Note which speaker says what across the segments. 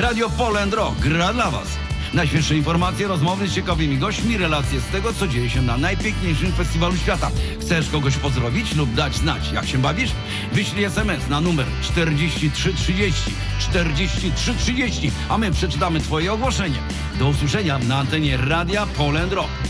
Speaker 1: Radio Poland Rock gra dla Was. Najświeższe informacje, rozmowy z ciekawymi gośćmi, relacje z tego, co dzieje się na najpiękniejszym festiwalu świata. Chcesz kogoś pozdrowić lub dać znać, jak się bawisz? Wyślij SMS na numer 4330 4330, a my przeczytamy Twoje ogłoszenie. Do usłyszenia na antenie Radia Poland Rock.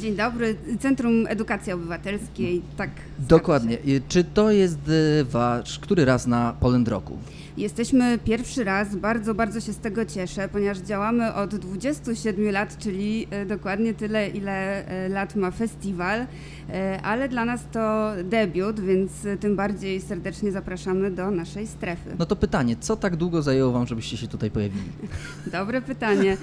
Speaker 2: Dzień dobry, Centrum Edukacji Obywatelskiej, tak.
Speaker 3: Dokładnie. Czy to jest y, wasz który raz na Poland Roku?
Speaker 2: Jesteśmy pierwszy raz, bardzo, bardzo się z tego cieszę, ponieważ działamy od 27 lat, czyli e, dokładnie tyle, ile e, lat ma festiwal, e, ale dla nas to debiut, więc tym bardziej serdecznie zapraszamy do naszej strefy.
Speaker 3: No to pytanie, co tak długo zajęło wam, żebyście się tutaj pojawili?
Speaker 2: Dobre pytanie.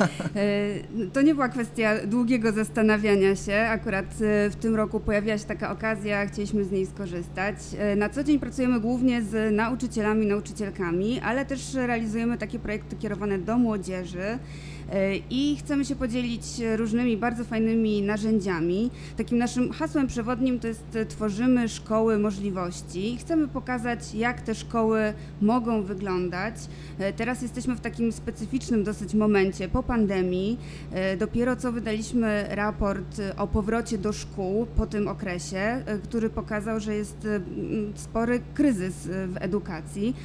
Speaker 2: To nie była kwestia długiego zastanawiania się. Akurat w tym roku pojawiła się taka okazja, chcieliśmy z niej skorzystać. Na co dzień pracujemy głównie z nauczycielami, nauczycielkami, ale też realizujemy takie projekty kierowane do młodzieży. E, I chcemy się podzielić różnymi bardzo fajnymi narzędziami. Takim naszym hasłem przewodnim to jest e, tworzymy szkoły możliwości. Chcemy pokazać, jak te szkoły mogą wyglądać. E, Teraz jesteśmy w takim specyficznym dosyć momencie po pandemii. Dopiero co wydaliśmy raport o powrocie do szkół po tym okresie, który pokazał, że jest spory kryzys w edukacji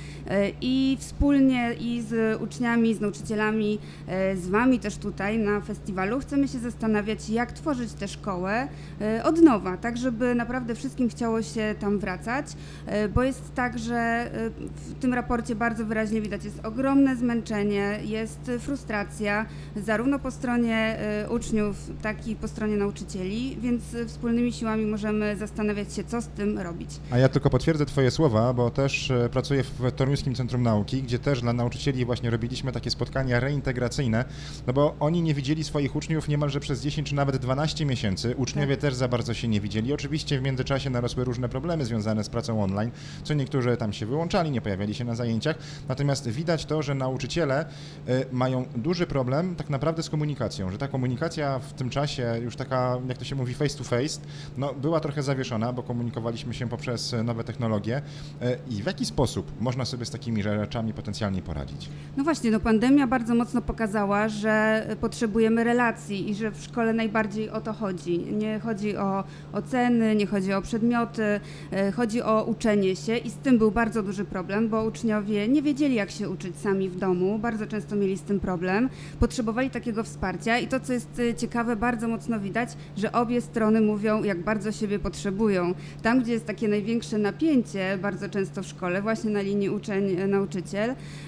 Speaker 2: i wspólnie i z uczniami, z nauczycielami, e, z Wami też tutaj na festiwalu chcemy się zastanawiać, jak tworzyć tę szkołę e, od nowa, tak żeby naprawdę wszystkim chciało się tam wracać, e, bo jest tak, że w tym raporcie bardzo wyraźnie widać, jest ogromne zmęczenie, jest frustracja, zarówno po stronie uczniów, tak i po stronie nauczycieli, więc wspólnymi siłami możemy zastanawiać się, co z tym robić.
Speaker 4: A ja tylko potwierdzę Twoje słowa, bo też pracuję w Toruńskim Centrum Nauki, gdzie też dla nauczycieli właśnie robiliśmy takie spotkania reintegracyjne, no bo oni nie widzieli swoich uczniów niemalże przez 10 czy nawet 12 miesięcy. Uczniowie też za bardzo się nie widzieli. Oczywiście w międzyczasie narosły różne problemy związane z pracą online, co niektórzy tam się wyłączali, nie pojawiali się na zajęciach. Natomiast widać to, że nauczyciele e, mają duży problem tak naprawdę z komunikacją, że ta komunikacja w tym czasie już taka, jak to się mówi, face to face, no była trochę zawieszona, bo komunikowaliśmy się poprzez nowe technologie. E, I w jaki sposób można sobie z takimi rzeczami potencjalnie poradzić?
Speaker 2: No właśnie, no pandemia bardzo mocno pokazała, że potrzebujemy relacji i że w szkole najbardziej o to chodzi. Nie chodzi o oceny, nie chodzi o przedmioty, e, chodzi o uczenie się i z tym był bardzo duży problem, bo uczniowie nie wiedzieli jak się uczyć sami w domu, bardzo często mieli z tym problem, potrzebowali takiego wsparcia i to co jest e, ciekawe, bardzo mocno widać, że obie strony mówią jak bardzo siebie potrzebują. Tam, gdzie jest takie największe napięcie bardzo często w szkole, właśnie na linii uczeń-nauczyciel,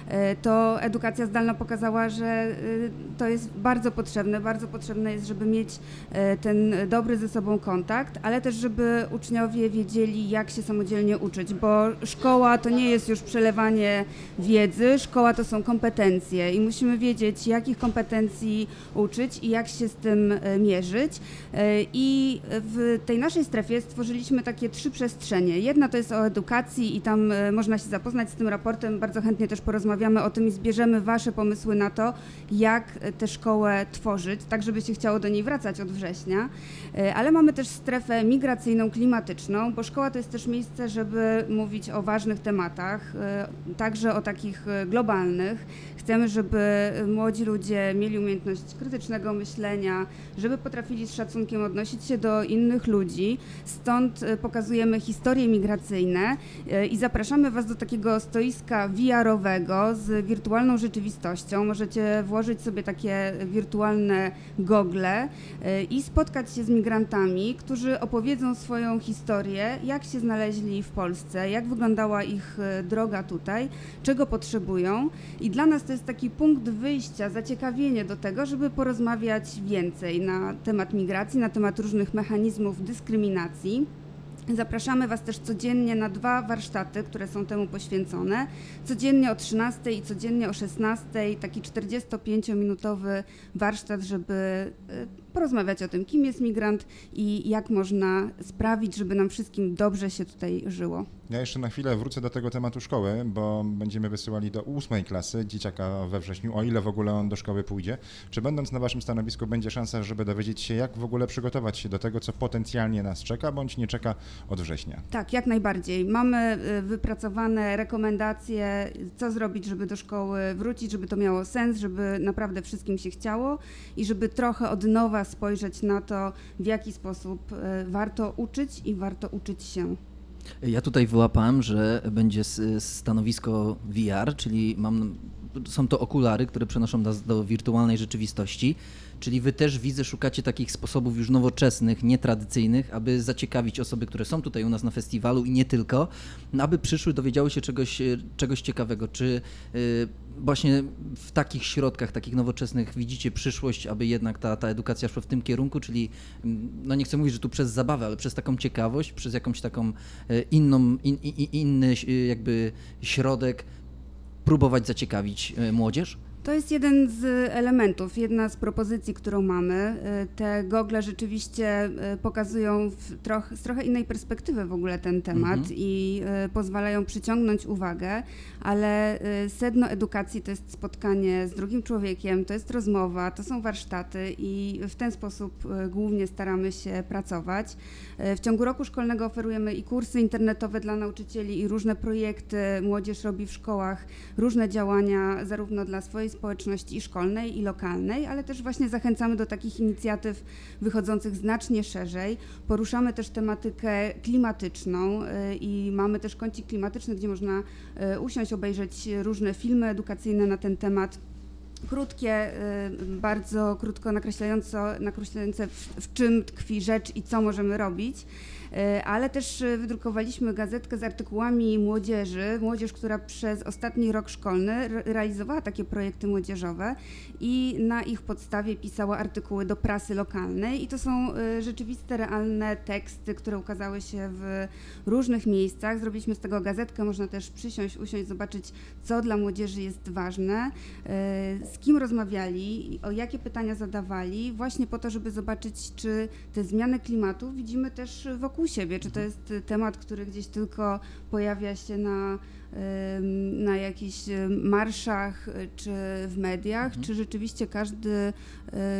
Speaker 2: e, to edukacja zdalna pokazała, że e, to jest bardzo potrzebne. Bardzo potrzebne jest, żeby mieć e, ten dobry ze sobą kontakt, ale też, żeby uczniowie wiedzieli, jak się samodzielnie uczyć, bo szkoła to nie jest już przelewanie wiedzy, szkoła to są kompetencje i musimy wiedzieć, jakich kompetencji uczyć i jak się z tym mierzyć. I w tej naszej strefie stworzyliśmy takie trzy przestrzenie. Jedna to jest o edukacji i tam można się zapoznać z tym raportem. Bardzo chętnie też porozmawiamy o tym i zbierzemy Wasze pomysły na to, jak tę szkołę tworzyć, tak żeby się chciało do niej wracać od września. E, Ale mamy też strefę migracyjną, klimatyczną, bo szkoła to jest też miejsce, żeby mówić o ważnych tematach, e, także o takich e, globalnych. Chcemy, żeby młodzi ludzie mieli umiejętność krytycznego myślenia, żeby potrafili z szacunkiem odnosić się do innych ludzi. Stąd pokazujemy historie migracyjne i zapraszamy Was do takiego stoiska VR-owego z wirtualną rzeczywistością. Możecie włożyć sobie takie wirtualne gogle e, i spotkać się z migrantami, którzy opowiedzą swoją historię, jak się znaleźli w Polsce, jak wyglądała ich e, droga tutaj, czego potrzebują. I dla nas to jest taki punkt wyjścia, zaciekawienie do tego, żeby porozmawiać więcej na temat migracji, na temat różnych mechanizmów dyskryminacji. Zapraszamy Was też codziennie na dwa warsztaty, które są temu poświęcone. Codziennie o 13 i codziennie o 16, taki 45-minutowy warsztat, żeby y, porozmawiać o tym, kim jest migrant i jak można sprawić, żeby nam wszystkim dobrze się tutaj żyło.
Speaker 4: Ja jeszcze na chwilę wrócę do tego tematu szkoły, bo będziemy wysyłali do ósmej klasy dzieciaka we wrześniu, o ile w ogóle on do szkoły pójdzie. Czy będąc na Waszym stanowisku będzie szansa, żeby dowiedzieć się, jak w ogóle przygotować się do tego, co potencjalnie nas czeka, bądź nie czeka od września?
Speaker 2: Tak, jak najbardziej. Mamy y, wypracowane rekomendacje, co zrobić, żeby do szkoły wrócić, żeby to miało sens, żeby naprawdę wszystkim się chciało i żeby trochę od nowa spojrzeć na to, w jaki sposób y, warto uczyć i warto uczyć się.
Speaker 3: Ja tutaj wyłapałem, że będzie stanowisko VR, czyli mam, są to okulary, które przenoszą nas do wirtualnej rzeczywistości. Czyli wy też widzę, szukacie takich sposobów już nowoczesnych, nietradycyjnych, aby zaciekawić osoby, które są tutaj u nas na festiwalu i nie tylko, aby przyszły, dowiedziały się czegoś, e, czegoś ciekawego. Czy y, właśnie w takich środkach, takich nowoczesnych widzicie przyszłość, aby jednak ta, ta edukacja szła w tym kierunku, czyli no nie chcę mówić, że tu przez zabawę, ale przez taką ciekawość, przez jakąś taką e, inną, in, in, inny e, jakby środek próbować zaciekawić e, młodzież?
Speaker 2: To jest jeden z elementów, jedna z propozycji, którą mamy. Y, Te gogle rzeczywiście y, pokazują troch, z trochę innej perspektywy w ogóle ten temat
Speaker 3: Mhm.
Speaker 2: i y, pozwalają przyciągnąć uwagę, ale sedno edukacji to jest spotkanie z drugim człowiekiem, to jest rozmowa, to są warsztaty i w ten sposób głównie staramy się pracować. W ciągu roku szkolnego oferujemy i kursy internetowe dla nauczycieli i różne projekty. Młodzież robi w szkołach różne działania, zarówno dla swojej społeczności szkolnej, i lokalnej, ale też właśnie zachęcamy do takich inicjatyw wychodzących znacznie szerzej. Poruszamy też tematykę klimatyczną y, i mamy też kącik klimatyczny, gdzie można y, usiąść, obejrzeć różne filmy edukacyjne na ten temat. Krótkie, y, bardzo krótko nakreślająco, nakreślające w, w czym tkwi rzecz i co możemy robić. Y, Ale też y, wydrukowaliśmy gazetkę z artykułami młodzieży, młodzież, która przez ostatni rok szkolny re- realizowała takie projekty młodzieżowe i na ich podstawie pisała artykuły do prasy lokalnej. I to są y, rzeczywiste, realne teksty, które ukazały się w różnych miejscach. Zrobiliśmy z tego gazetkę, można też przysiąść, usiąść, zobaczyć, co dla młodzieży jest ważne, z kim rozmawiali, o jakie pytania zadawali, właśnie po to, żeby zobaczyć, czy te zmiany klimatu widzimy też wokół siebie, czy to jest temat, który gdzieś tylko pojawia się na, na jakichś marszach y, czy w mediach, czy rzeczywiście każdy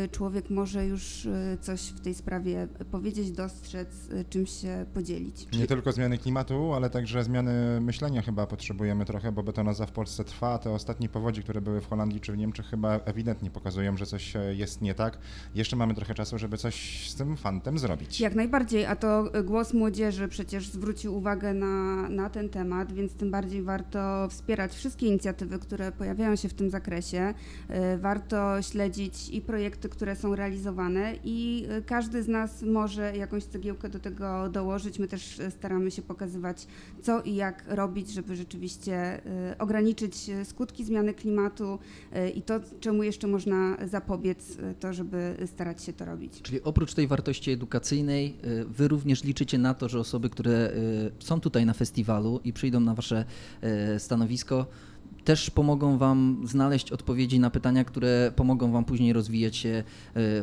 Speaker 2: y, człowiek może już y, coś w tej sprawie powiedzieć, dostrzec, czymś się podzielić.
Speaker 4: Nie tylko zmiany klimatu, ale także zmiany myślenia chyba potrzebujemy trochę, bo betonoza w Polsce trwa. Te ostatnie powodzi, które były w Holandii czy w Niemczech chyba ewidentnie pokazują, że coś e, jest nie tak. Jeszcze mamy trochę czasu, żeby coś z tym fantem zrobić.
Speaker 2: Jak najbardziej, a to głos młodzieży przecież zwrócił uwagę na, na ten temat, więc tym bardziej warto wspierać wszystkie inicjatywy, które pojawiają się w tym zakresie. Y, Warto śledzić i projekty, które są realizowane i y, każdy z nas może jakąś cegiełkę do tego dołożyć. My też y, staramy się pokazywać, co i jak robić, żeby rzeczywiście ograniczyć skutki zmiany klimatu i to, czemu jeszcze można zapobiec, to żeby starać się to robić.
Speaker 3: Czyli oprócz tej wartości edukacyjnej, wy również liczycie na to, że osoby, które są tutaj na festiwalu i przyjdą na wasze stanowisko, też pomogą wam znaleźć odpowiedzi na pytania, które pomogą wam później rozwijać się y,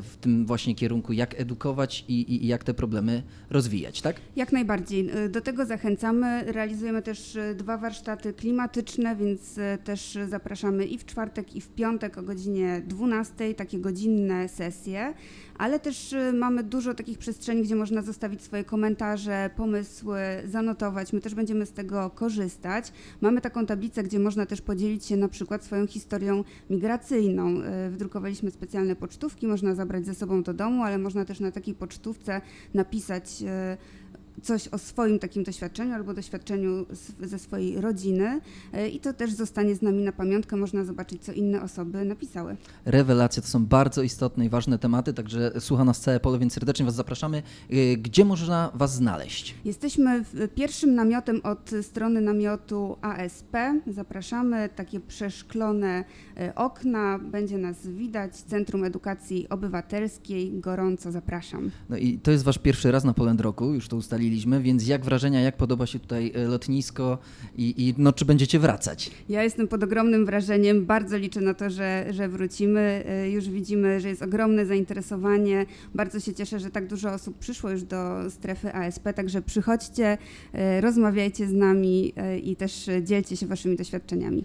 Speaker 3: w tym właśnie kierunku, jak edukować i, i, i jak te problemy rozwijać, tak?
Speaker 2: Jak najbardziej. Y, Do tego zachęcamy. Realizujemy też y, dwa warsztaty klimatyczne, więc też zapraszamy i w czwartek, i w piątek o godzinie 12, takie godzinne sesje, ale też mamy dużo takich przestrzeni, gdzie można zostawić swoje komentarze, pomysły, zanotować. My też będziemy z tego korzystać. Mamy taką tablicę, gdzie można też podzielić się na przykład swoją historią migracyjną. Y, Wydrukowaliśmy specjalne pocztówki, można zabrać ze sobą do domu, ale można też na takiej pocztówce napisać y, coś o swoim takim doświadczeniu albo doświadczeniu z, ze swojej rodziny y, i to też zostanie z nami na pamiątkę. Można zobaczyć, co inne osoby napisały.
Speaker 3: Rewelacje to są bardzo istotne i ważne tematy, także słucha nas całe pole, więc serdecznie was zapraszamy. Y, Gdzie można was znaleźć?
Speaker 2: Jesteśmy pierwszym namiotem od strony namiotu ASP. Zapraszamy, takie przeszklone y, okna, będzie nas widać. Centrum Edukacji Obywatelskiej. Gorąco zapraszam.
Speaker 3: No i to jest wasz pierwszy raz na Poland Roku, już to ustaliliśmy. Ustaliliśmy, więc jak wrażenia, jak podoba się tutaj e, lotnisko i, i no, czy będziecie wracać?
Speaker 2: Ja jestem pod ogromnym wrażeniem, bardzo liczę na to, że, że wrócimy. Y, Już widzimy, że jest ogromne zainteresowanie. Bardzo się cieszę, że tak dużo osób przyszło już do strefy ASP, także przychodźcie, y, rozmawiajcie z nami i też dzielcie się waszymi doświadczeniami.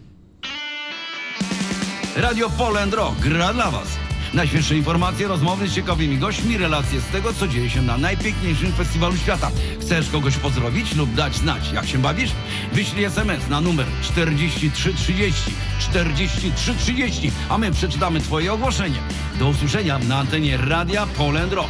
Speaker 1: Radio Poland Rock gra dla Was. Najświeższe informacje, rozmowy z ciekawymi gośćmi, relacje z tego, co dzieje się na najpiękniejszym festiwalu świata. Chcesz kogoś pozdrowić lub dać znać, jak się bawisz? Wyślij SMS na numer 4330 4330, a my przeczytamy Twoje ogłoszenie. Do usłyszenia na antenie Radia Poland Rock.